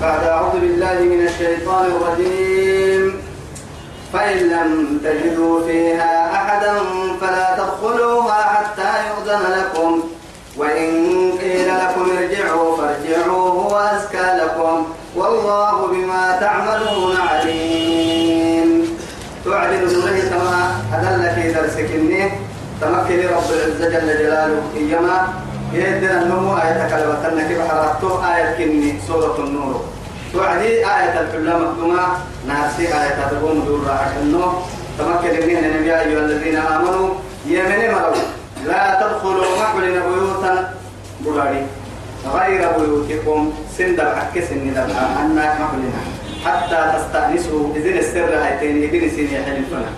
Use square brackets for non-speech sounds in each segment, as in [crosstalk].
بعد أعوذ بالله من الشيطان الرجيم. فإن لم تجدوا فيها أحدا فلا تدخلوها حتى يؤذن لكم. وإن قيل لكم ارجعوا فارجعوا هو أزكى لكم. والله بما تعملون عليم. تعلن نوره كما أدل في درسك تمكن رب العزة جل جلاله إيما يدنا النمو آية كلمة أنك بحرقته آية كني سورة النور. توعدي آية الحلة مكتومة ناسي آية تقوم دور راحة النور. تمكن من النبي أيها الذين آمنوا يمن مروا. لا تدخلوا محبلنا بيوتا. بلاري غير بيوتكم. سند الحق سند أن محبلنا حتى تستأنسوا. إذن السر هايتين إذن سين يحلفنا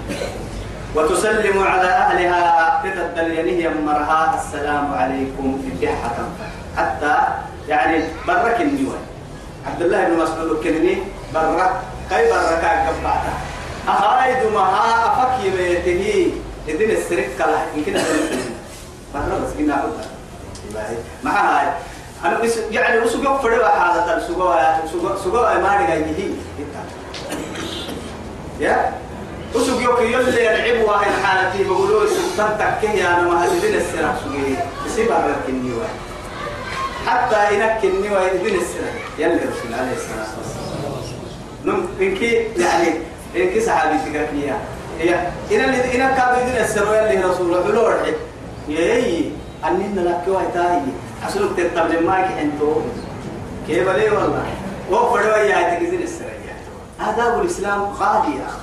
وتسلم على أهلها تتدل ينهي مرها السلام عليكم في حتى يعني برك النيوان. عبد الله بن مسعود كنني برا كي برا كان كبعتا أهايد ما ها أفكي بيته إذن السرق كلا. يمكن أن برا بس كنا أقول ما هاي. أنا بس يعني وسوق فرد حالة. سوق سوق سوق ما نجيه يا؟ وسوق يوك يلي يلعب واحد حالتي بقولوا سلطان تكيه أنا ما هذين السرق سوقي. يسيب برا كنيوان حتى ينكني ويدين السنة يلي رسول عليه والسلام. نم إنك يعني إنك صحابي تكفيها هي إن اللي إن كان يدين السنة يلي رسول الله. بلور يي أنين لك ويتاي أصل تتبع ما كنتو كيف ليه والله؟ وفروا يا تكذين السنة آداب الإسلام غالي يا أخي.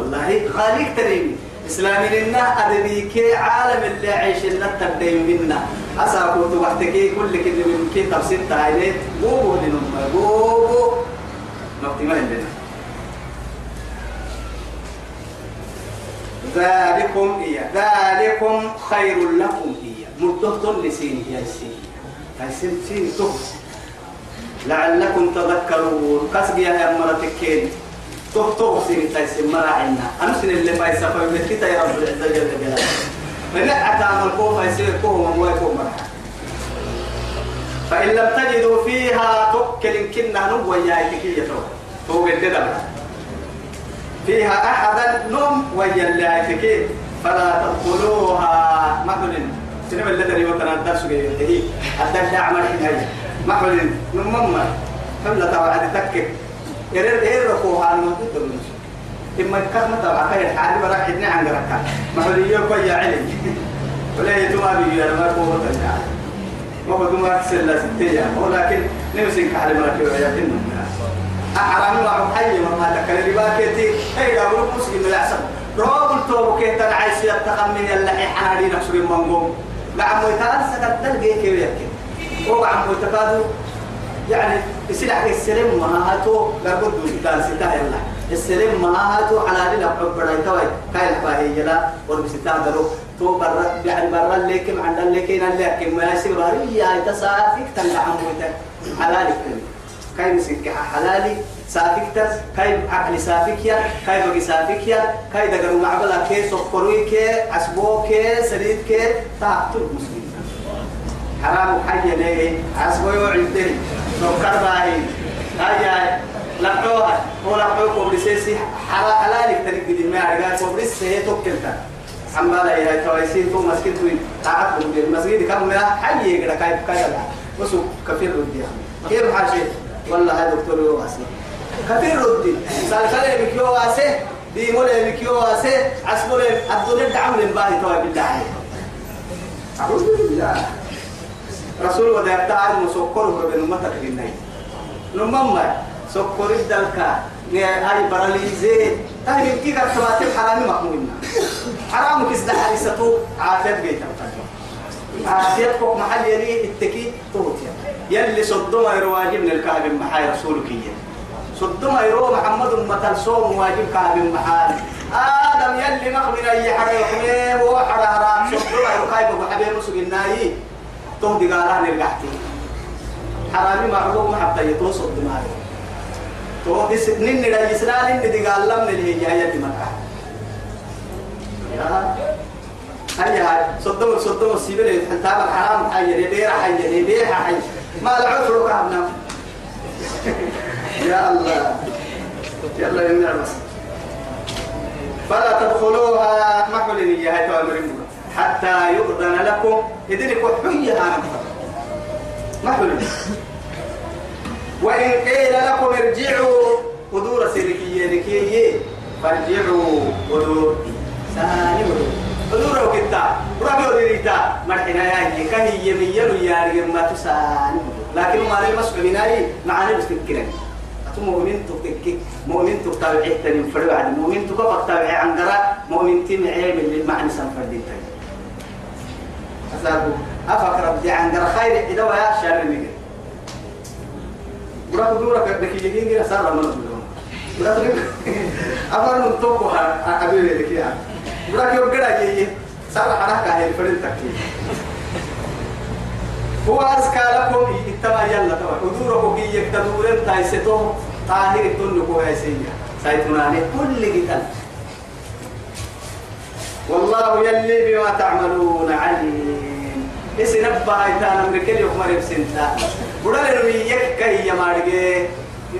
والله غالي تريني إسلامي لنا أدبيك عالم اللي عيش لنا تبدأ منا. أسا كنت وقتك كل كل من كي تفسير تعالي بوبو لنما بوبو ما عندنا. ذلكم إيا ذلكم خير لكم إيا مدهتم لسين يا سين فسين سين تهس لعلكم تذكرون. قصدي يا مرتكين تهتو سين تيسين مراعنا أمسن اللي فايسا فيمتكتا يا رب العزة جل جلاله من أتعمل كوفا يصير كوفا ويكون مرحا فإن لم تجدوا فيها تكل كنا نبوة يا إتكية تو قد فيها أحدا نم ويا اللي فلا تدخلوها محل. سنما اللي تريد أن الدرس ينتهي الدرس حين محل. نم مما فلا توعد تكك يريد يرقوها المنطقة إما كان متى خير حال برا حدنا عن ركع ما هو اليوم كوي علم ولا يتوما بيجي أنا ما هو تجاه ما هو دوما سلا ستيا ولكن نمسك ما كيو يا كنا أحرام ما حي ما تكلم باكتي هي قالوا مسلم لا سب. روب التوب كي تنعيش يتقمن اللحي حنادي نفسه المنقوم لعمو يتأسك الدلقي كيو يكين وعمو يتقادو يعني يصير السلم ما هاتو لابد من ستة يلا. السلم ما هاتو على لنا حب بداي توي كاي الحباهي يلا. وربستة درو تو برا يعني برا لكم عند لكن لكن ما يصير. هي تسافك تنع عموتك حلالك كاي مسك حلالي. سافك كاي عقل سافك يا. كاي بقي سافك يا. كاي دقرو معبلا كي سكروي كي عسبو كي سليد كي. تاعتو مسلم حرام حي ليه عسبو يوعده سكر باهي. هاي لقوها هو لقوه قبل سيسي حرا حلالك تريد دي ما عرقا قبل سيسي توكلتا عمالا يا تويسين تو مسكين توين تعب من المسجد كم ما حي يقرا كاي كاي لا. بس كثير ردي كيف حاجة. والله هذا دكتور يواسي كثير ردي سالفه بكيو واسه دي مولا بكيو واسه عسبول الدنيا دعم للباهي توي بالله. أعوذ بالله. رسول ودا تعالى مسكر بين امتك للناي نمما سكر الدلكا هاي براليزي هاي كي قد تواتر حرامي مقمونا حرام كسد حديثته عافيت بيتا عافيت فوق محل يلي التكي توتيا يلي صدوما يرواجب من الكعب محاي رسولك صدوما يرو محمد مثل صوم واجب كعب محال آدم يلي مخبر أي حرام. صدوما يرو كايب وحبيب مسوق الناي تهدي قالان القحتي حرامي معروف محبتا يتوصل دماغي تو اس نين لا يسرال ان دي قال لم اللي هي هي دي مكة. يا. هيا هاي صدم صدم السيبل حتى الحرام حي يدير حي يدير حي. ما العفر كهنا يا الله. يلا يا النعمة فلا تدخلوها محل يا هاي حتى يؤذن لكم. إذن حية محل وإن قيل لكم ارجعوا قدور سلكية لكي فارجعوا قدور ثاني قدور قدور وكتا ربي ودريتا مرحنا يا كهي يميلوا يا رجل ما تساني لكن ما لي مسؤول مناي معاني بس تذكرني مؤمن تكتك مؤمن تتابع تاني فرد بعد مؤمن تكفر تابع عن قراء مؤمن تيم عيب اللي معنى سنفردين تاني أسابه أفكر بدي عن قراء خير إذا ويا شر ميجي برا دورك بدك يجي كده صار ما نقول. برا أفر من توقع أبي لك يا برا كيف كده يجي صار حركة هي فرد تكتيك هو أزكى لكم اتبع يلا تبع. حضوره كي يكتدورن تايستو طاهر الدن كو هيسيا سايتناني كل قتل والله يلي بما تعملون عليم. إسي نبا ايتان أمريكا يوم مريم سنتا بدل نوي يك كاي يمارغي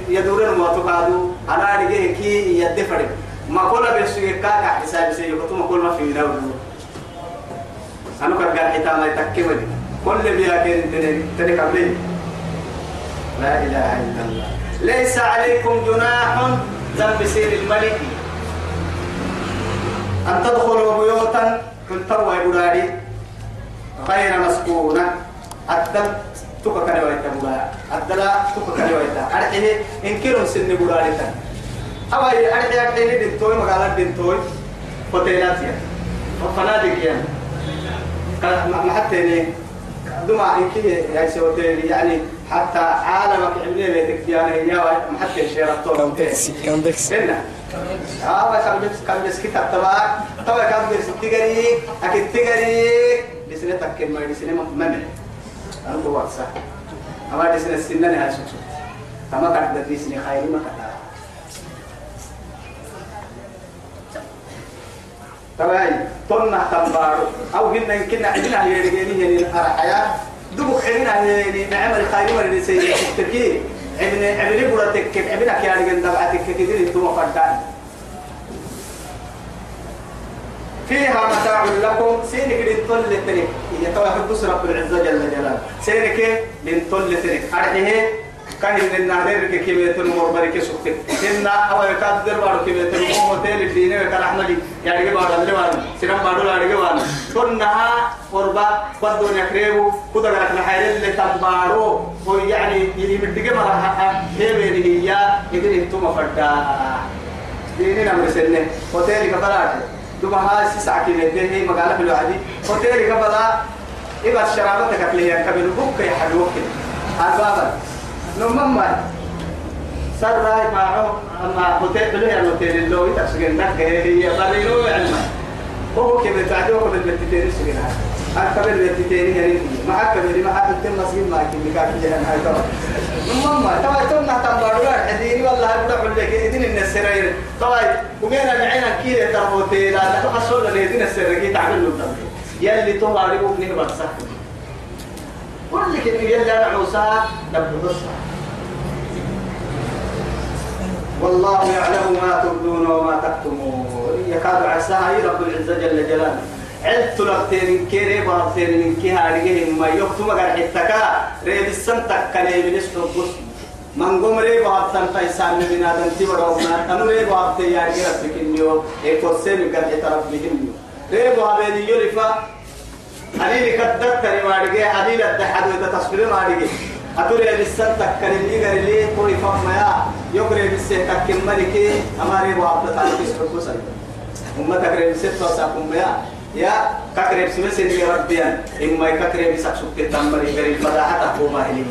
يدورن ما تقادو أنا ارغي كي يدفر ما كولا بس كاكا حساب سي. ما كل ما في داو أنا كان حتى ما يتكمل كل بيا تلك قبلي لا إله إلا الله. ليس عليكم جناح ذنب سير الملك. أن تدخلوا بيوتا تلتوى يبراري غير مسكونة. الدم تكا كان ويتا بلا الدلا تكا كان ويتا أرحيه إن كيرون سن براري تن. أو أي أرحيه أرحيه دنتوي مقالات دنتوي فتيلات يا فنادق يا ما حتى دمع إن كي يعني سوتيلي يعني حتى عالمك عمليه بيتك يعني يا محتى شيرتون كم تكسي كم تكسي هنا. آه كم بس كم بس كتاب تبع تبع كم بس تجري أكيد تجري بسنة تكلم ما بسنة ما من أنا بقول صح. أما بسنة السنة نهاية شو أما كان بدي سنة خير ما كتاب تبعي تنا تنبارو. أو هن يمكن عندنا يرجعني هنا الحياة دبك حينا يعني خير من اللي سيء تكي ابن ابن برتك ابنك يا رجال دبعتك كثير أنتم فردان فيها متاع لكم. سينك لنطل ترك هي توي حدث رب العزة جل جلاله. سينك لنطل ترك أرحيه. كان النادر كيف تنمر بريك سكت إن أول كادر بارو كيف تنمر متل الدين وكان أحمد يعني بارو اللي بارو سلام بارو لاري بارو كنا قربا بدو نكريبو كذا قالك نحيل اللي تبارو هو يعني يلي مدقة مرة هي بيني هي. يقول أنتم فردا. ديننا مرسلنا هوتيل كفرات دوما هاي ساعة كده هي مقالة في الوعدي. هوتيل كفرات إذا الشرابة تكفليه كبير. بوك يا حلوك البابا نمما سر راي معه أما هوتيل بلو يعني هوتيل اللو يتسجن نك هي بلينو علما هو كيف تعدوه قبل بتتين سجن هذا قبل بتتين يعني ما حد قبل ما حد تم مسجن ما كي بكاك جهان هاي طبعا نمما طبعا تم نحتم بارو حديني والله بروح لك إذن النسرين طبعا ومين العين كيلة ترى هوتيل لا تحصل لنا إذن السرقي تعمل له يلي عليه وبنيه بس كل كلمة يلي أنا عوسى نبدو والله يعلم ما تبدون وما تكتمون. يكاد عساها رب العزة جل جلاله. عدت لغتين كيري بارتين من كيها رجيه ما يكتم قال حتكا. ريب السنتك كلي من اسم القسم. من قوم ريب بارتن تيسان من آدم تبرا ونا تنو ريب بارتين يا رجال سكنيو إيه كورسين قال اعترف بهم ريب بارتين يولفا علي كدت كريم أرجع علي للدحد وإذا تصبر ما أرجع أتوري بالسن تكرم لي قال لي كوري فم يا. يقري بالسن تكرم ملكي أماري وعبد تعالى بسرعة سريع أمة تكرم بالسن توسعكم يا. يا ككرم سمسن يا ربي إما ككرم سكسوك تمري قريب فداحة أقوم أهلي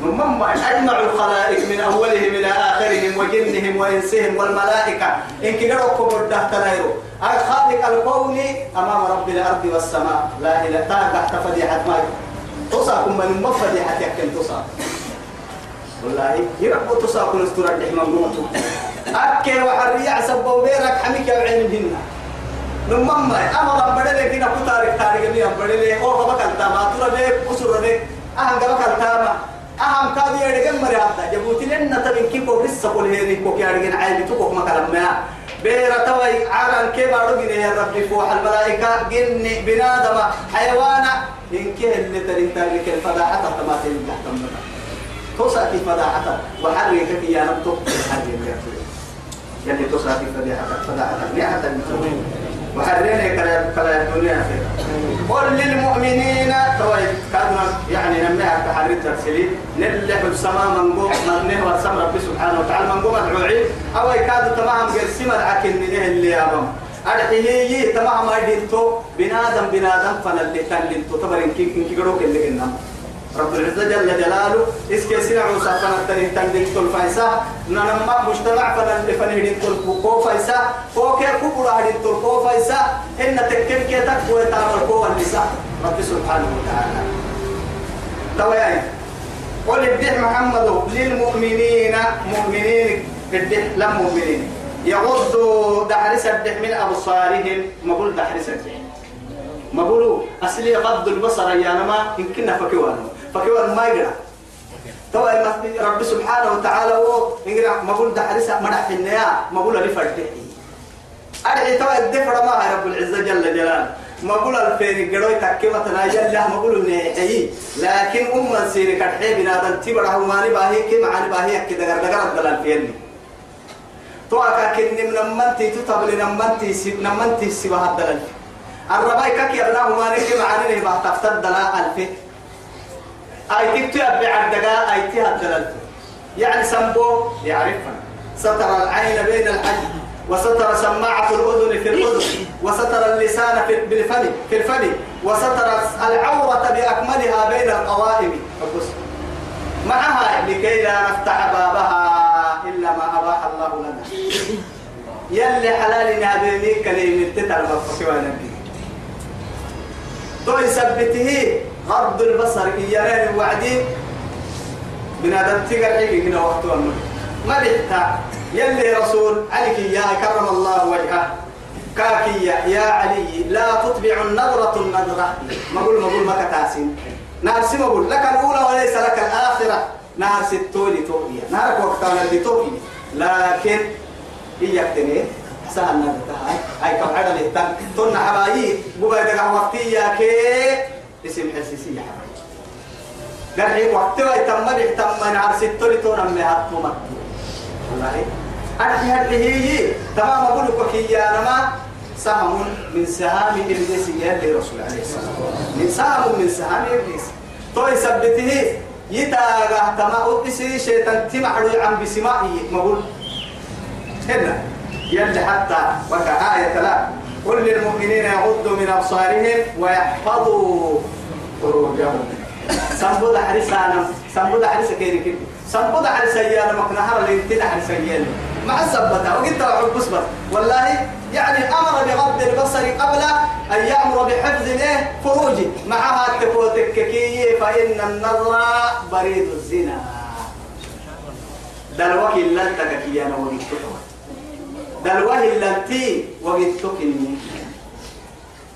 ثم أجمع الخلائق من أولهم إلى آخرهم وجنهم وإنسهم والملائكة. إن كنا ركبوا الدهت نيرو خالق الكون أمام رب الأرض والسماء. لا إله تحت فضيحة ما تصاكم من ما فضيحة يكن تصا والله يربو تصاكم استرى الرحمة موتو أكل وحرية سبوا بيرك حميك وعين الهنة. نمما أمر بدل كنا كتارك تارك مي بدل أو بابا كنتا ما ترى بيه كسر بيه أهم بابا كنتا ما أهم كادو يرجع مري هذا جبوتي لنا تبين كيكو قصة قول هيري كو كيرجع عيب تكو ما كلام ما. بيرة توي عالم كيف أرجع يا ربي فوح الملائكة. جن بنادم حيوانا إن كه اللي ترين تاريخ الفضاحة تماثيل تحت المرأة توسع في فضاحة وحرك يا نبتو حرك يلي توسع في فضاحة. فضاحة. نعمة وحرينا كلا كلا الدنيا قل للمؤمنين توي كادنا يعني نمناها كحريت ترسلي نلح السماء من قوم من نهر السماء رب سبحانه وتعالى. من قوم مدعوعي أو يكاد تمام قسمة عكن نه اللي أمام أرحيه تمام أيدينتو بنادم بنادم فنلي تنلنتو تبرين كي كي كيروك اللي قلنا. رب العزة جل جلاله إسكي سنع وصفنا التنين تنين تل فايسا ننمى مجتمع فنن فنهدين تل كو فايسا كو كي كبرا هدين تل كو فايسا إن تكن كي تكوي تعمل كو النساء رب سبحانه وتعالى. توياي. قل الدح محمد للمؤمنين مؤمنين الدح للمؤمنين يغضوا دحرس الدح من أبصارهم ما قل دحرس الدح ما قولوا أصلي غض البصر يا نما يمكننا فكوانه فكوان ما يقرأ. تو رب سبحانه وتعالى هو يقرأ. ما قول دحرس مدح النيا ما قول لي فرد أرحي تو الدفر ما رب العزة جل جلاله. ما قول الفين قروي تكيمة تناجل. له ما قول نهي لكن أم سيري كتحي بنادم تبرع ماني باهي كي معاني باهي. كده غير الدلال فيني تو أكا كني من نمنتي تتبلي نمنتي سي نمنتي سي بها الدلال الرباي كك يبناه ما نك معاني بعد تفتد دلا ألف أي تكتب بعد دقاء أي تهدلل يعني سمبو يعرفها ستر العين بين الحج وستر سماعة الأذن في الأذن وستر اللسان في بالفم في الفم وستر العورة بأكملها بين القوائم. معها لكي لا نفتح بابها إلا ما أباح الله لنا. يلي حلال نابي كلمة تتعلم فسوى تو يثبته غض البصر إياه وعدي بنادم تقر عيبي كده وقت ما بيحتا يلي رسول عليك يا كرم الله وجهه. كاكي يا علي لا تتبع النظرة النظرة. ما قول ما قول ما كتاسين. نارسي ما قول لك الأولى وليس لك الآخرة. نار ستولي توقية نارك وقتنا اللي توقية لكن إياك تنيه سهل نبتها هاي كم عدد التن. تن بقى دقا وقتي يا كي. اسم حسيسي يا حبايي قرحي وقت ما يتم بيتم من عرس التولي تونا مهات ممت والله. أرحي هذه هي تمام أقول لك يا نما. سهم من سهام إبليس يا رسول عليه الصلاة والسلام. من سهم من سهام إبليس. تو يثبته يتاغا تما أبسي شيطان تمحرو عن بسمائي. مقول. هنا. يلي حتى وكا آية لا قل للمؤمنين يغضوا من أبصارهم ويحفظوا فروجهم. سنبود حرسانا سنبود حرسا كيري كيري سنبود حرسا يانا مقنهر انتنا حرسا يانا مع السبتة وقلت وحب بصبر والله يعني أمر بغض البصر قبل أن يأمر بحفظ له فروجي. معها التفوتك كي فإن النظر بريد الزنا. دلوكي لن تككي أنا وقلت دلوه اللتي وقتك إني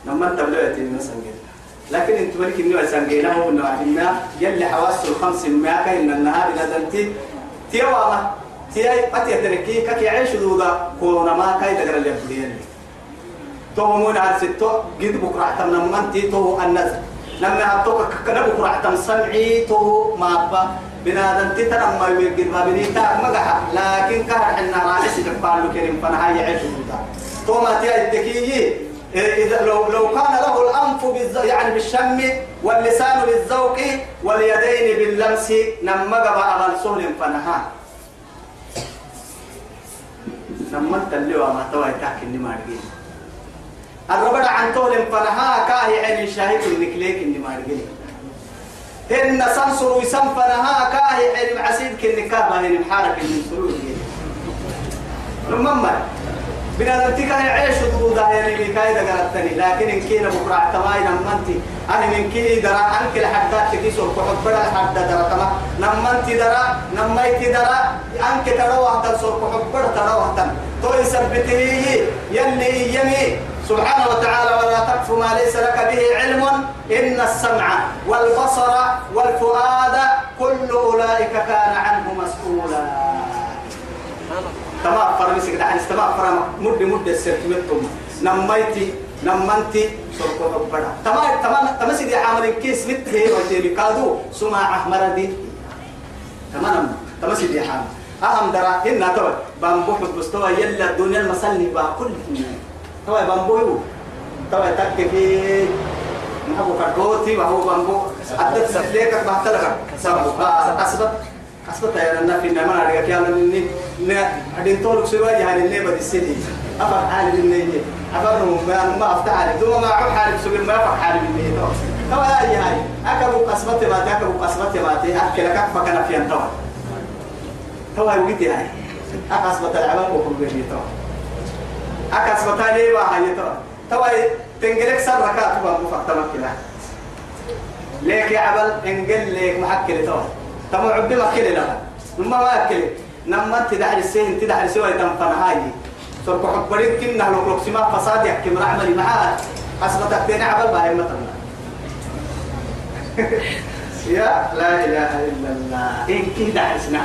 لما انت بلغت المسنجل لكن انت ملك انه سنجينا هو انه عدنا يلي حواس الخمس ما كان النهار ندنتي تيوا تياي أتي تركي كك يعيش دودا كورونا ما كاي تقرأ اللي بديني تو مون على ستو. قد بكرة تم نمنتي تو النزل لما هتوك كنا بكرة تم سمعي. تو ما با بنادم تترى ما يقد ما بنيتا مقحة. لكن كهر حنا رئيس جبال كريم فانا هاي يعيش دودا تو ما تياي التكيي إذا لو لو كان له الأنف بالز... يعني بالشم واللسان بالذوق واليدين باللمس نما قبا أغل سهل فنها نما تلوا ما توا يتحك إني ما رجين الربع عن طول فنها كاهي عين شاهد النكليك إني ما رجين إن سمسر ويسم فنها كاهي عين عسيد كنكابة هن محارك من سرور نمما بنا تيكا يعيش ضودا يعني اللي كايدا قالتني لكن إن كينا بكرة اعتماي نمنتي أنا من كي درا أنك لحدات تكيسو كحب بدا حد درا تما نمنتي درا نميتي درا. أنك ترى واحدا سور كحب بدا ترى واحدا تو يثبته يلي يمي. سبحانه وتعالى ولا تقف ما ليس لك به علم إن السمع والبصر والفؤاد كل أولئك كان عنه مسؤولا. تمام فرمسك دعني تمام فرم مد مد السرتمتم نميتي نمنتي سرقوا ربنا تمام تمام. تمام سيدي عامل كيس مت هي وتيلي كادو سمع أحمر دي. تمام تمام سيدي عامل أهم درا إن توا بامبو حد مستوى يلا الدنيا المسلني باكل توا بامبو توا تكفي نحبو كركوتي وهو بامبو أدت سفليك بحتلك سبب أسبب أسبب يا لنا في النمان على كيا لني ن عدين طولك سوى يعني اللي بدي السيدي أفر حالي بالنية أفر ما ما أفتح حالي دوما ما أعرف حالي سوى ما أفر حالي بالنية توا توا هاي هاي أكبر قسمت ما تكبر قسمت ما تي أكلك أكفى كان في توا توا ويتي هاي أقسمت العمل وكل بيجي توا أقسمت ليه بقى هاي توا توا تنقلك سر ركعت بقى مفتمك كده. ليك يا عبل انقل ليك محكل توا تمو عبد مكل لا نما ما أكل نما دحر السين دحر سوى تنفن هاي. سرق حبرين كنا لو لو سما فساد يحكم عملي معاه أثبتك تين عبل بهاي مثلا [laughs] يا لا إله إلا الله. إن كده حسنا.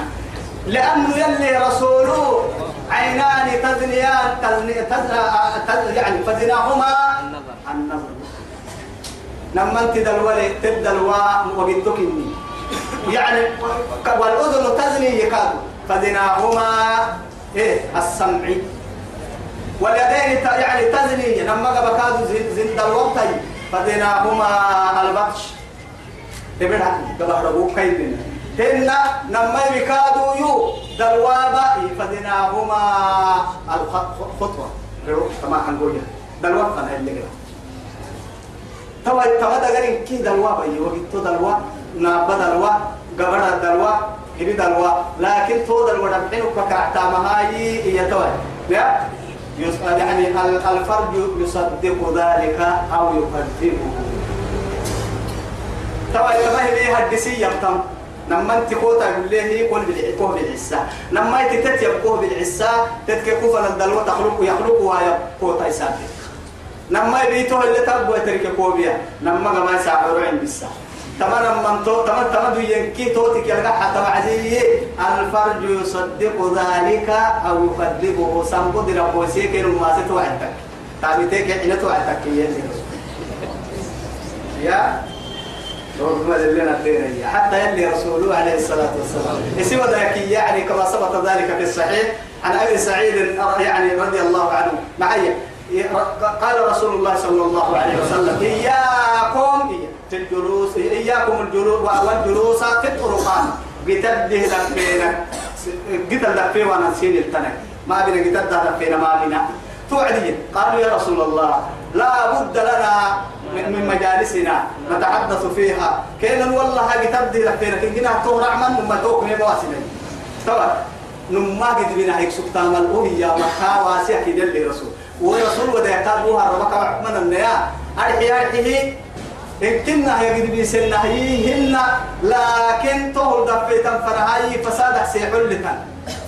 لأنه يلي رسوله. عينان تزنيان تزني تزن يعني فزناهما. النظر. النظر لما انت دلولي تدلوا وقلتك اني يعني والأذن تزني يكاد. فزناهما إيه؟ السمع. واليدين يعني تزني. لما قبكاد زند الوقتي فزناهما البطش. تبعها قبل كيدنا هن نما يكادوا يو دلوابا فدناهما الخطوة كما هنقول دلوابا فانا اللي كده توا توا دغرين كي دلوابا يوغي تو دلوا. نابا دلوا. قبر دلوا. هبي دلوا. لكن تو دلوا دبحين وكعتا مهاي هي توا. لا يعني ال- الفرج يصدق ذلك أو يكذبه توا تما هي هدسي يبتم لما انت كوتا يقول لي قول بالعقوه بالعسى لما انت تتيبقوه بالعسى تتكفوا الدلو تخلق يخلق ويا كوتا يسافر لما يبيتوه اللي تبوا يترك كوبيا لما ما يسافروا عند الساعة تمام لما تو تمام تمام ينكي توتك يلقى حتى معزي الفرج يصدق ذلك أو يكذبه. سامبو دي ربو سيكين وما ستوعدك. تابتك حين توعدك يا؟ ربما لنا حتى يلي رسوله عليه الصلاة والسلام. اسم ذاك؟ يعني كما ثبت ذلك في الصحيح عن أبي سعيد يعني رضي الله عنه. معي. قال رسول الله صلى الله عليه وسلم إياكم في الجلوس إياكم الجلوس والجلوس في الطرقات قتده لفينا. قتل لفينا وأنا نسين التنك. ما بين قتل لفينا ما بين توعدي قالوا يا رسول الله لا بد لنا من مجالسنا نتحدث فيها. كينا والله تبدي لفينا كنا تهرع من ما توك من مواسمين طبعا. نما قد بنا هيك سكتام الأوهية مكا واسع كده اللي رسول. ورسول وده يقابوها ربك من النيا. أرحي أرحيه إن كنا هي قد بيسنا هن لكن طول دفيتا فرهاي فساد سيحل لتن.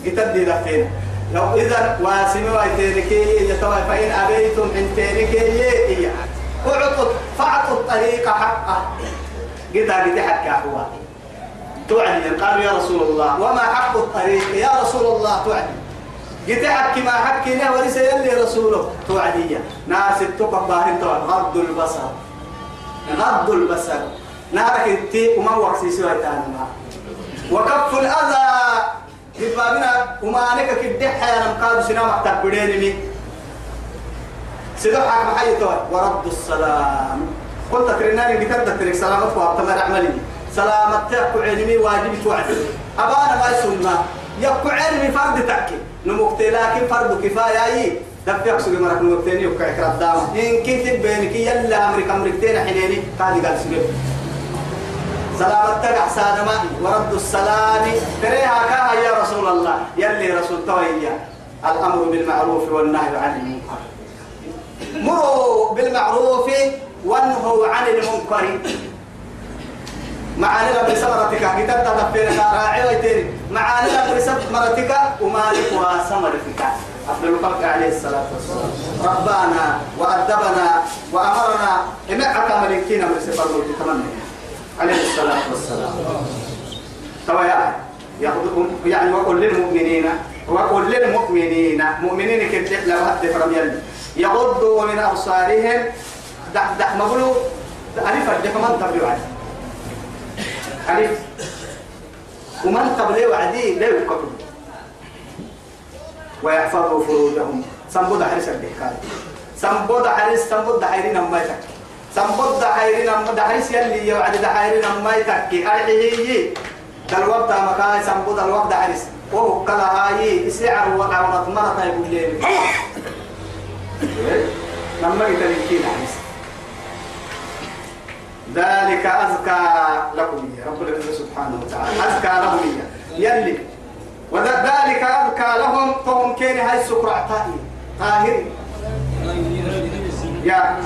قتدي دفينا لو إذا واسمي ويتيركي يتوى فإن أبيتم إن تيركي إيه اعطوا فأعطوا الطريق حقه. قدا قد حق أحوال توعدي. قالوا يا رسول الله وما حق الطريق؟ يا رسول الله توعدي. قد حق ما حكينا وليس يلي رسوله. توعدي ناس التقى باهن غض البصر. غض البصر. نارك انتي وما وقسي سوى تانما وكف الأذى. ببابنا وما نك كده حيانا مقاد سنا مكتب بديني سيدوحك محيطه ورد السلام قلت ترناني بكرة ترك سلامتك وابتمر عملي سلامتك علمي واجب توعد أبانا ما يسمى يبقى علمي فرد تحكي نمكتي لكن فرد كفاية أي دفع سوق مرك نمكتيني وكعك ردام إن كنت بينك يلا أمريك أمريكتين حنيني قادي قال سوق سلامتك أحسان ما ورد السلام. تريها كاها يا رسول الله. يلي رسول تويا الأمر بالمعروف والنهي عن المنكر. مروا بالمعروف وانهوا عن المنكر. معاني لما سمرتك كتاب تدفين راعي ويتيري معاني لما سمرتك ومالك وسمرتك أفضل الخلق عليه الصلاة والسلام. ربنا وأدبنا وأمرنا. إمعك ملكينا من سفر تمنى. عليه الصلاة والسلام. توا يأخذكم يعني وقل للمؤمنين وقل للمؤمنين مؤمنين كنت لا حد فرم يلي. يغضوا من أبصارهم. دح دح مقولوا ألف الدح من تبلي وعدي ألف ومن قبل وعدي لا يقبل ويحفظوا فروجهم. سنبود حرس الدحكار سنبود حرس سنبود حيرين أما يتك سنبود حيرين أما حرس يلي يوعد حيرين أما يتك أرحيه دل وقت مكان سنبود الوقت حرس وهو كلا هاي. سعر وعورة مرة يقول لي. لما يتلقين حرس ذلك أزكى لكم رب العزة سبحانه وتعالى. أزكى لهم يلي. وذلك أزكى لهم. فهم كين هاي سكر طاهر طاهر يا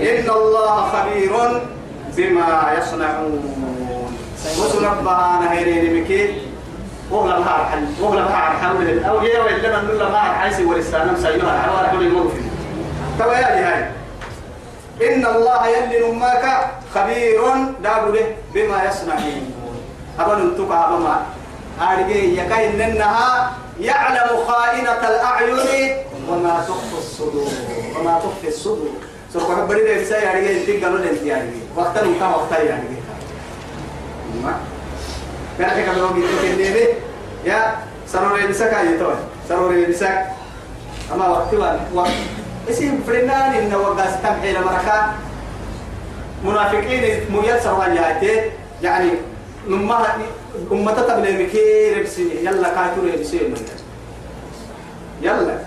إن الله خبير بما يصنعون. وسنبها نهيرين مكي وغلا بها حل وغلا بها حول أو هي وإلا من نلا بها حيسي ورسالة سيدها حوار حول المغفر توا يا هاي إن الله يلي نماك خبير دابله بما يصنعون. أبن انتقى أبما أرجي يكاين إنها يعلم خائنة الأعين وما تخفي الصدور وما تخفي الصدور سوف أخبري لك سيا أرجي انتي قالوا لي انتي أرجي وقتا نكا وقتا أرجي ما كان حكا بلو جيتو كنيبي يا سروري بسكا يتوي سروري بسك أما وقتي وقت اسم فرنان إن وقاس تمحي لمركا منافقين ميسر وجهته يعني نما أمة تبلي مكير بسني يلا كاتور بسني يلا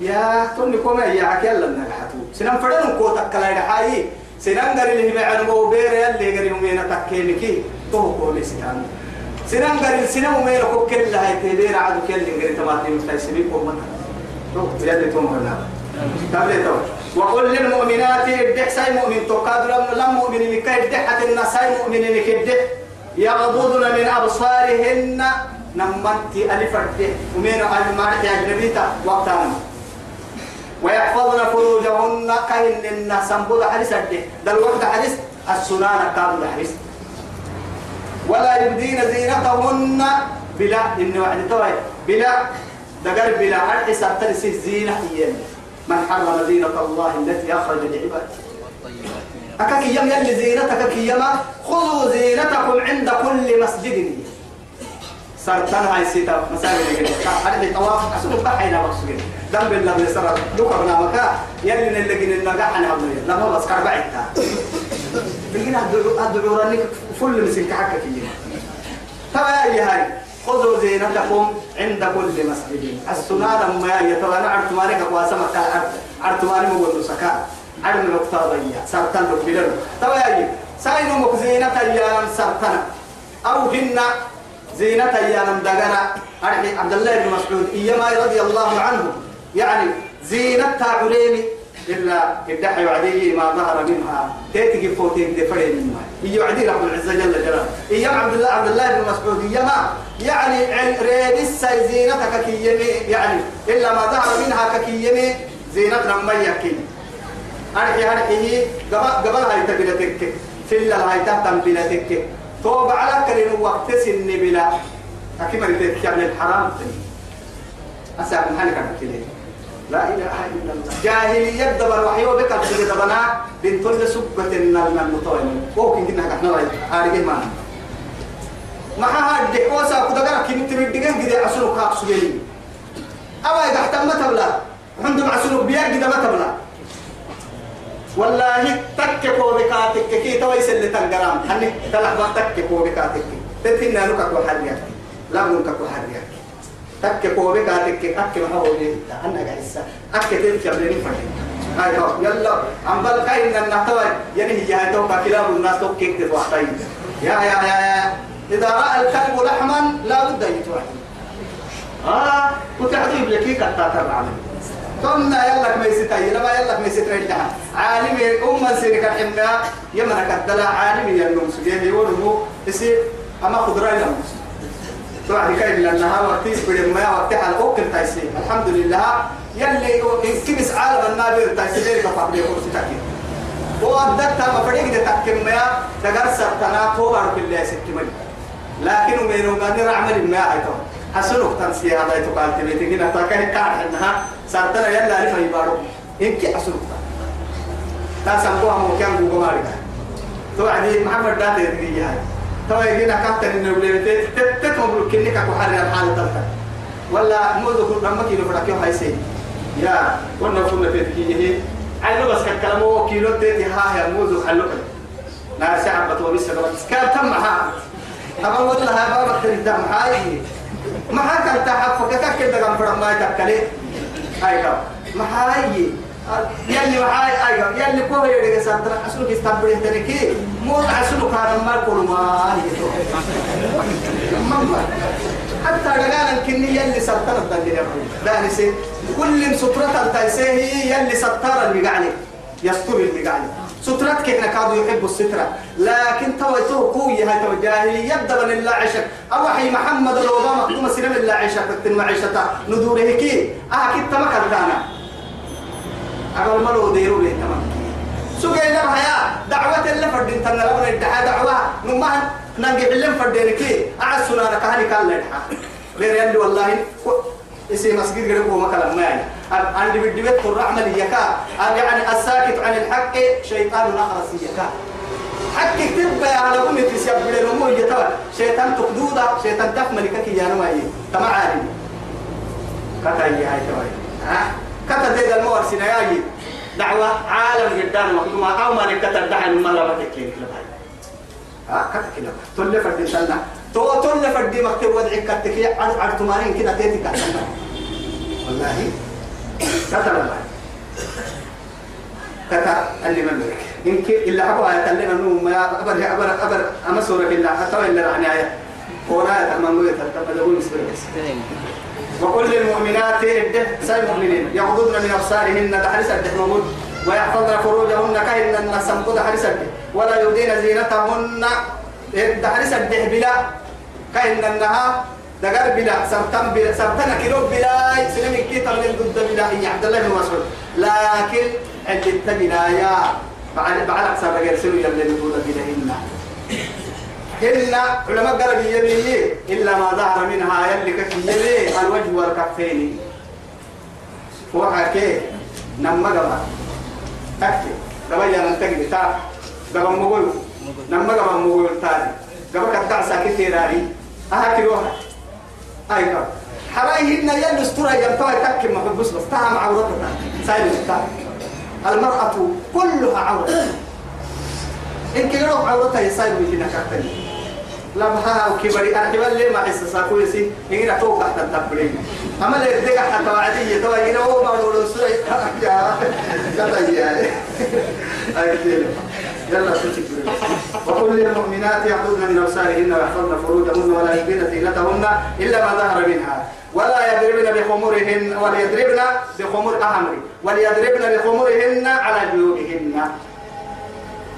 يا توني كوما يا عك يلا نجحتو سنم فدن كوتا كلا يحاي سنم غري اللي معنا مو بير يلي غري مينا تكينكي تو كومي سنم سنم غري سنم مينا كو كل هاي تبير عدو كل غري تماتي مستيسبي كوما. تو يلي تو مرنا. تبلي تو وقل للمؤمنات ادح ساي مؤمن تقاد لم مؤمن لكي ادح الناس ساي مؤمن لكي ادح يغضضن من أبصارهن. نمت ألف الده ومن المعركة أجنبيتا وقتها ويحفظن فروجهن كهن الناس سنبود حرس الده دل وقت حرس السنان كابل حرس ولا يبدين زينتهن بلا إن وعد توي بلا. دقر بلا حرس ترسي الزينة إيان من حرم زينة الله التي أخرج لعباده. أكاك يم يلي زينتك كيما خذوا زينتكم عند كل مسجد. سرطان هاي سيتا مساجد. هذا طواف أسوق بحينا مقصود دم بالله بسرعة دوك ابن مكا يلي نلقي النجاح أنا أبني. لما بس كربعتها بقينا الدعوة لك فل مسك حكك كيما تبا يا هاي خذوا زينتكم عند كل مسجد. السنان ما يتوانا عرتمانك واسمك عرتماني مقول سكان عدم الوقتاضية سرطان بلن طبعا ساينو مكزينة أيام سرطان. أو هن زينة دقنا أرحي عبد الله بن مسعود إيما رضي الله عنه. يعني زينة تعليمي إلا إدحي وعدي ما ظهر منها. تيتي فوتيك دفري منها. إيو عدي رب العزة جل جلاله. إيام عبد الله عبد الله بن مسعود إيما يعني ريبس زينتك كيمي. يعني إلا ما ظهر منها ككيمي زينة لما يكيمي أرحي أرحي قبل قبل هاي تبلتك. الله هاي تهتم بلتك. توب على كريم وقت سن بلا أكيد يعني الحرام. أسأل محلك عن كليه لا إله إلا الله. جاهلية دبر وحيو بك الحجة دبنا بنت لسبة النار المطوين وكين كنا كنا رأي. أرجع ما ما هاد دكوسا كده كم تبدين كده أسلو كاب سجلي. أما إذا احتمت تبلا. عندهم أسلو بيا كده ما تبلا. والله تك كوبكاتك كي تويس اللي تنقرام. حني تلح ما تك كوبكاتك تتنا لك وحريك لا منك وحريك تك كوبكاتك أك ما هو لي أنا قاعد أك تلك بلين فرد هاي هو. يلا. عم بل كاين النحتوى يعني هي توقع كلاب الناس توكيك تفوحتين يا يا يا يا. إذا رأى الكلب لحما لا بد يتوحد. آه. وتعطيب لك. كتاتر عمل ثم يلا لما يلا ما يستري لها عالم أم سيرك الحمى يمنا كدلا عالم يا نوم سجيه يقولوا يصير أما خضرا إلى توعد كاين لأنها وقتي بدل ما وقتها على أوكل تايسي الحمد لله يلي كبس عالم النابر تايسي غير كفار بيقول ستاكي وأدت ما فريق ده تكمل يا دقر سرطنا توبر بالله سكمل لكن من قال نعمل ما تو. حسنك تنسي هذا يتقال تبيتك هنا تاكه كار إنها سرطنا يلا ألف يبارو إنك حسنك تاسموها مو كان بوجو مارك. توعدي محمد داتي تجي تو يجينا كابتن إنه بلي تتمبل كنيك أكو حرر الحالة تلتا ولا موزو كل رمك يلو فرق يوم هاي سي يا كنا كنا في تكيه عينو بس كلام هو كيلو تيتي ها يا موزو حلوك لا ساعة بتوه بس بس كان تم ها. أما والله ها بابا تريد هاي. ما هاك أنت حفظك كده كم فرق ما يتكلم. هاي كم ما هاي. يلي وحاي أيوة. يلي كوه يدك سنتنا حسنك استقبل تركي مو حسنك هذا ما كل ما هي حتى رجال كني يلي سنتنا الدنيا ده نسي كل سترة تنسيه يلي ستر المقعني يستر المقعني سترتك هنا كادوا يحب السترة. لكن تويته قوية هاي توجاهي يبدأ من الله عشق أوحي محمد الأوباما مكتوم سنم الله عشق تكتن معيشة ندوره كي. أكيد تمكن دانا. أقول ملو ديرو ليه تمام. سوق لها يا دعوة اللي فردين تنا لبنا الدعاء دعوة. نما نجي علم فردين كي أعسنا نكهني كان لها غير يلي والله. اسم مسجد غير هو مكلم ما يعني. عندي بدي بيت قرر عمل يكا يعني الساكت عن الحق. شيطان أخرس يكا حق تبقى على أمي تسيب بلي رمو يتوى شيطان تقدودا. شيطان تفمل كي يا نمائي تمام عالم كتا هاي توي ها؟ كتا زي المور سناياجي دعوة عالم جدان مقدومة أو ما نكتر دعن ما لا بتكين كلا باي ها؟ كتا كلا تل فردي سنة. تو تل فردي مكتب وضعي كتكي عد عد تمارين كده تيتي كتا والله. لا باي كتا اللي من بك إنك إلا أبو آية اللي أنه ما أبر أبر أبر. أما سورة بالله. حتى إلا رعني آية. هنا تمام. تتبدأون سبيل وكل المؤمنات إده سال المؤمنين يغضضن من أبصارهن تحرس الدحمود ويحفظن فروجهن كهن الناس سمقود حرس ولا يبدين زينتهن تحرس الدح بلا. كهن النها دقر بلا. سبتن بلا. سبتن كيلو بلا. سلم كي تغلل ضد بلا. عبد الله بن مسعود. لكن عند التبنا بعد بعد أكثر رجال سلو يلي نقول بلهن هن علماء قالوا يلي إلا ما ظهر منها يلي كيلي الوجه والكفين. وحكي. نما قبا تكي قبا يا ننتقل تا قبا مقول. نما قبا مقول تاني. قبا كتاع ساكت تيراري أهكي روحا أي قبا حرايهن يلي استرى يمتوى تكي محبوس بس. تهم عورتها سايل المرأة كلها عورة. إن كيروح عورتها يسايل بيتنا كتني لمها وكبري أرحب اللي ما حس يجينا فوق أما اللي حتى يجينا هو ما نقول سوي؟ [laughs] يا [laughs] يلا وكل المؤمنات يعبدن من أبصارهن ويحفظن فروجهن ولا يبدين زينتهن إلا ما ظهر منها. ولا يضربن بخمرهن ولا يضربن بخمر أهمر وليضربن بخمرهن على جيوبهن.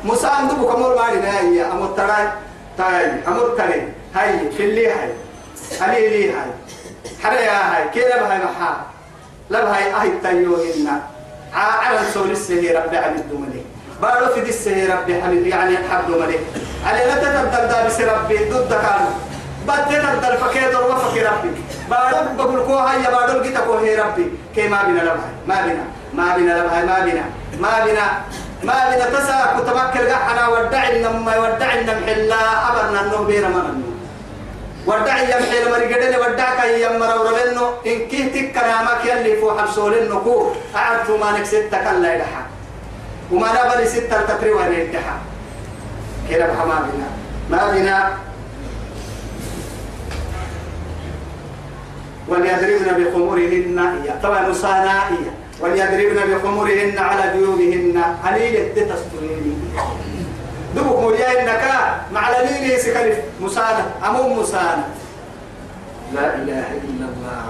مساعد بكمر ما لنا أمر ترى. تاي أمر تاني هاي في اللي هاي علي لي هاي حريا هاي كيلا بهاي محا لا بهاي أهي تايو هنا على سول السهي ربي عبد ملي بارو في دي السهي ربي حبيب يعني حبد ملي علي لا تتبدل دابس ربي ضد كانوا بد تتبدل فكيد وفك ربي. بارو بقول كو هاي بارو كو هي ربي. كي ما بينا لبهاي ما بينا ما بينا لبهاي ما بينا ما بينا. ما بنا تسا كتمكر قحنا ودع النم ودع النم حلا. أبرنا النو بير من ودع يم حلا مرقدل ودع كي يم مرور منه إن كهتك كرامك يلي فوق حبسول النكو أعرف ما نكسد كلا يدحا. وما نبلي ستة تتري وين يدحا. كده ما بنا ما بنا وليضربن بخمورهن طبعا نصانائية وليضربن بخمرهن على جيوبهن. هليل تسترين دبك مريا إنك مع لليل سكلف مسانة أمم مسانة لا إله إلا الله.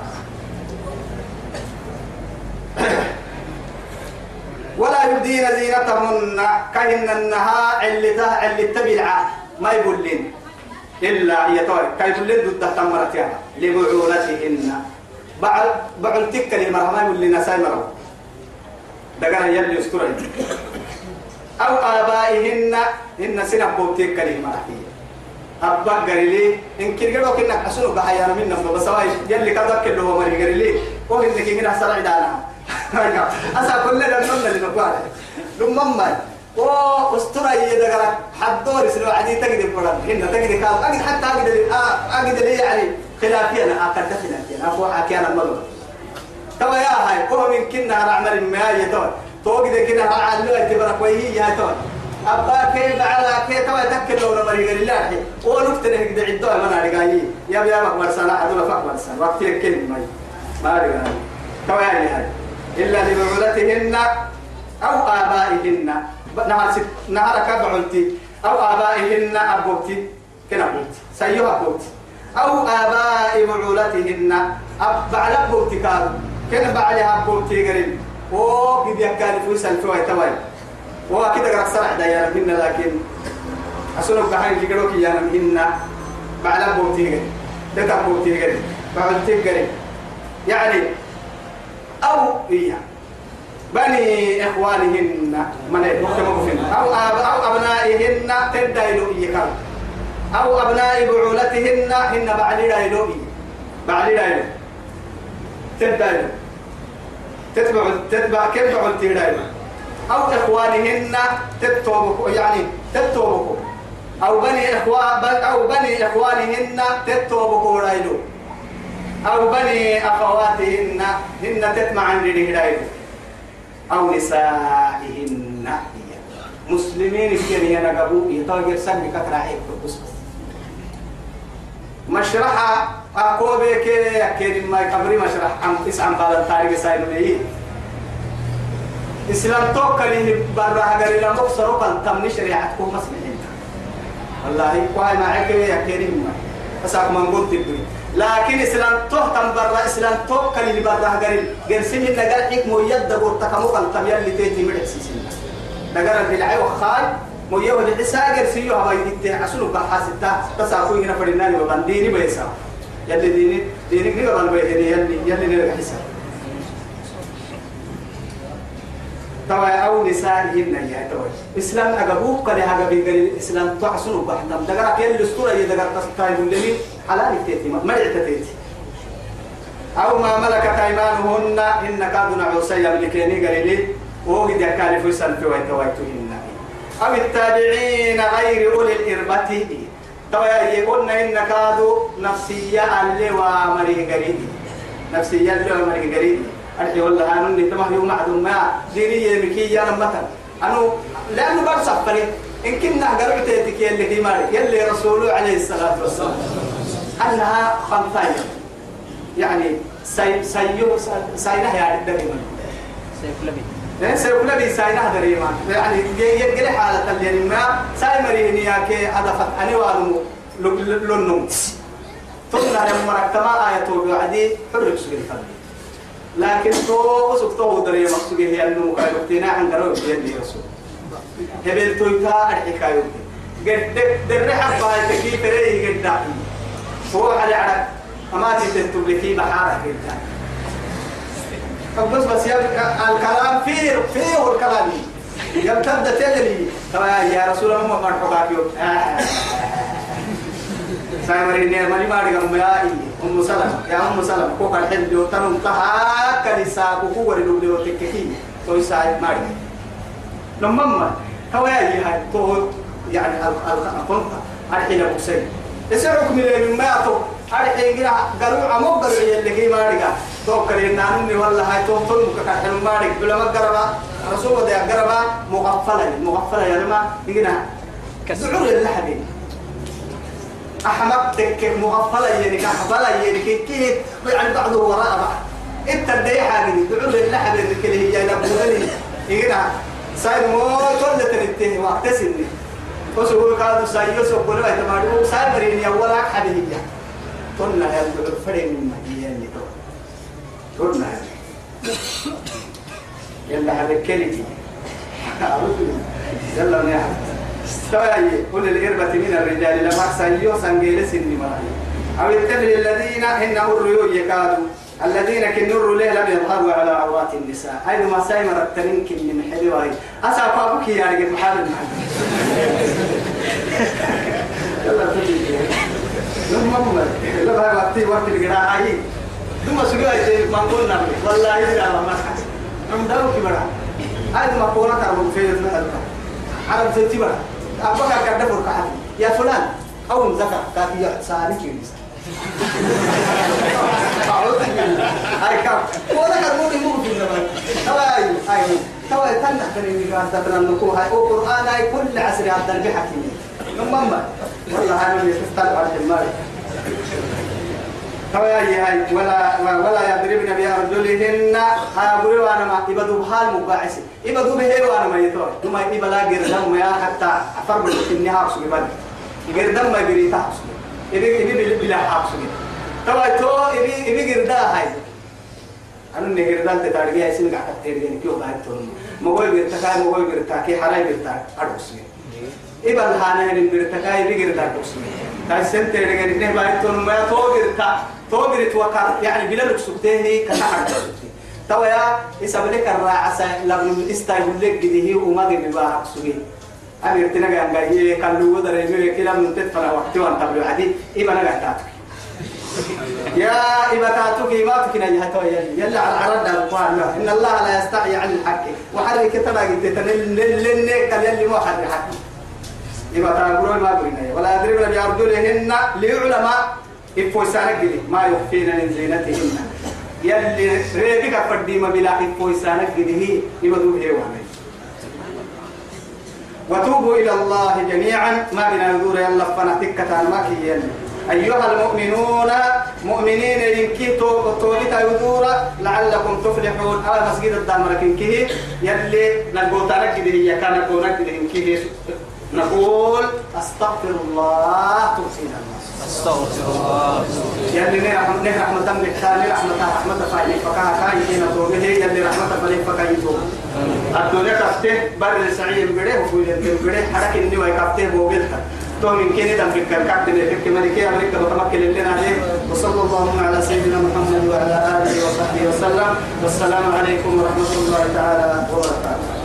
ولا يبدين زينتهن. كهن النها علتها علت تبلع ما يقولين إلا يتوي كيف لن ضد تمرتها لبعولتهن. بعد بعد تكلم مرة ما يقول لنا دقنا يلي يسترين أو آبائهن إن سنة بوتيك كلمة رحية أبا قريلي إن كيرجعوا كنا حسنوا بحيانا منا بس واي يلي كذا كله هو مري قريلي. هو إنك كنا حصل عدانا أسا كل ده نمنا اللي نقول لما ما و أسطورة يدقر حدور سلو عدي تجد بقول هنا تجد كاب أجد حتى أجد أجد لي يعني خلافيا أكد خلافيا أفو حكينا المرة توا يا هاي هو من كنا رعمل ما يتون توجد كنا على اعتبارك وهي يا تون أبا كيف على كيف توا تكل لو نمر يقول الله. ونكتن هيك عدوا ما نرجعي يا بيا مكبر سنة عدولا فكبر سنة. وقت يكل ما ما رجع توا يا هاي. إلا لبعولتهن أو آبائهن. نهار ست نهار كبعلتي أو آبائهن أبوتي. كنا أبوتي سيوها أبوتي أو آباء بعولتهن. أب على أبوتي كانوا أبوتي قريب oo gidi akkaan fuusan fi way taway waa kida garak sarax dayana minna laakin asuna gahan jigaro ki yana minna ba'la bawti gari daka bawti gari ba'ti gari yani أو إياه بني إخوانهن من مكتب أو أو أبنائهن تدايلو إياه أو أبناء بعولتهن هن بعلي دايلو بعلي دايلو تدايلو تتبع تتبع كيف فعلت دائما؟ أو إخوانهن تتوبك يعني تتوبك أو بني إخوان أو بني إخوانهن تتوبك رايلو. أو بني أخواتهن هن تتمع عن رايلو. أو نسائهن. مسلمين كان ينقبوا يطاقر سنك كراعيك مشرحة أقوى كي أكيد ما يكبري مشرح عم تسعة قال التاريخ هجر إلى مكسر وقال تم شريعتكم مسلمين والله وهاي معك يا كريم ما أساق من قلت تبري لكن إسلام مقال تم هنا فرناني وبنديني بيسا يلي ديني ديني نقرا البيت يلي يلي نرجع حساب توا أو نسائهن يا توا إسلام أجابوك كده هذا بيقول الإسلام تعصنوا بحنا دقرأ كيل الأسطورة يدقر تستاي ملمين حلال تيتي ما تيتي أو ما ملكت أيمانهن إن كادوا نعوسي يملكيني قليلي. وقد يكالف يسال في ويتويتهن. أو التابعين غير أولي الإربة. توا يقولنا إن كادوا نفسية اللي ومريه قريب نفسية اللي ومريه قريب أرحي والله أنا اللي تمه يوم معدوم ما ديني يمكي يا مثلا أنا لأنه برصف فري إن كنا قرأت يلي في مالك يلي رسوله عليه الصلاة والسلام أنها خنطاية يعني سي سيو سينها يعني دائما سيفلبي لأن سيكون ساينه دريما يعني يجري حالة اللي ما ساي مريني ياكي أدفت. أنا وانو لنم تمنع لما ركتما آية وعدي حرك سجل فلي لكن تو سكتو دري مقصود هي أنه كايوتينا عن درو يدي رسول هبل تويتا الحكاية قد در حبا تكي فري قد هو على على أما تتبلكي بحارة قد فبس بس الكلام فيه فيه الكلام. يمتد تجري يا رسول الله ما مرحبا يوم. سامرين مالي ماري قام يا أم سلمة. يا أم سلمة كوك الحين جو تنم تها كنيسة كوكو وريدو ديو تككي توي سايد ماري لما هو يا هاي تو يعني الخنطة الحين أبو سيد يسرعك من ما تو الحين كده قالوا عمو قالوا اللي كي ماري قا تو كريم نانني والله هاي تو تو مكاكا ماري بلا ما قربا رسول الله قربا مغفلة مغفلة يا لما يجينا كسعور اللحدين أحمق تك مغفلة يعني كحفلة يعني كي كي يعني بعضه وراء بعض أنت الدي حاجة دعوا لله اللي هي لبولي يقنا ساي موت ولا تنتهي واعتسني وسوق كادو ساي يوسف ولا تمارو ساي مريني أولا حد هي قلنا يا فرين من مدينة اللي تو قلنا يلا هذا كلمة يلا نعم. استوى كل الإربة من الرجال لما سيو سنجيل سن مراي أو التبل الذين هن الريو يكادوا الذين كنروا ليه لم يظهروا على عورات النساء. أيضا ما سايمر الترنك من حلوة؟ أسعى فابك يا رجل محمد محمد [laughs] يلا تجي لما هم لا بقى وقتي وقت القراءة هاي ثم سجوا يجي ما قلنا والله يجي على ما عم داو كبرى هذا ما قولنا كانوا في المهد عرب تتبع أبغى كذا فرقة يا فلان أو مذكر كافي ساري كيريس هاي كم ولا كرموني مو في الزمان هاي هاي توا تنح تني قاعد تبنا نكو هاي أو قرآن هاي كل عصر عبد البحكي نمما والله من يفتل على المال توا يا هاي ولا ولا يضربن بأرجلهن هاي وأنا ما يبدو بحال مباعث يبدو به وأنا ما يتوه ثم يبلا غير يا حتى أفرم النهار سبحان غير دم ما أنا حراي غير تاك أرقص إبا الهانا هني غير تكاي إبي غير تاك أرقص تاي سنت غير نه بعد تون ما تو غير تا تو غير توكر يعني بلا لك سكته كتاح توا يا إسابلك الراعسة لابن استايل لك جديه وما غير ببارك سوي أمير تنجا عندي كلو ودر يمير كلا من تدفنا وقت وان تبلو عدي إبا نجا تاتك يا إبا تاتك ما تكنا يهتوي يلا على القرآن إن الله لا يستحي عن الحق وحرك ترى قلت تنل كل يلي مو حد حق إبا تقولون ما قلنا ولا يضربن بأرجلهن ليعلم إفوسانك ما يخفين من زينتهن. يلي ريبك فردي ما بلا إفوسانك هي إبا دوب هيوانا وتوبوا إلى الله جميعا. ما بنا ندور يلا فنتك ما كي أيها المؤمنون مؤمنين ينكي توليتا يدور لعلكم تفلحون. هذا مسجد الدامر كنكيه. يلي نقول ترك هي كان نقول نكيه نقول استغفر الله ترسينا استغفر الله يلي نرحم نرحم دمك ثاني رحمة رحمة فايني فكاها كاي كينا توبه يلي رحمة فليك فكاي توبه الدنيا كفته بر سعيد بره وفويل بره حرك إني وي كفته بوجلتا تو من كني دم في كركات تنفك ملكي أمريكا بتمكن لنا عليه وصلى الله على سيدنا محمد وعلى آله وصحبه وسلم. والسلام عليكم ورحمة الله تعالى وبركاته.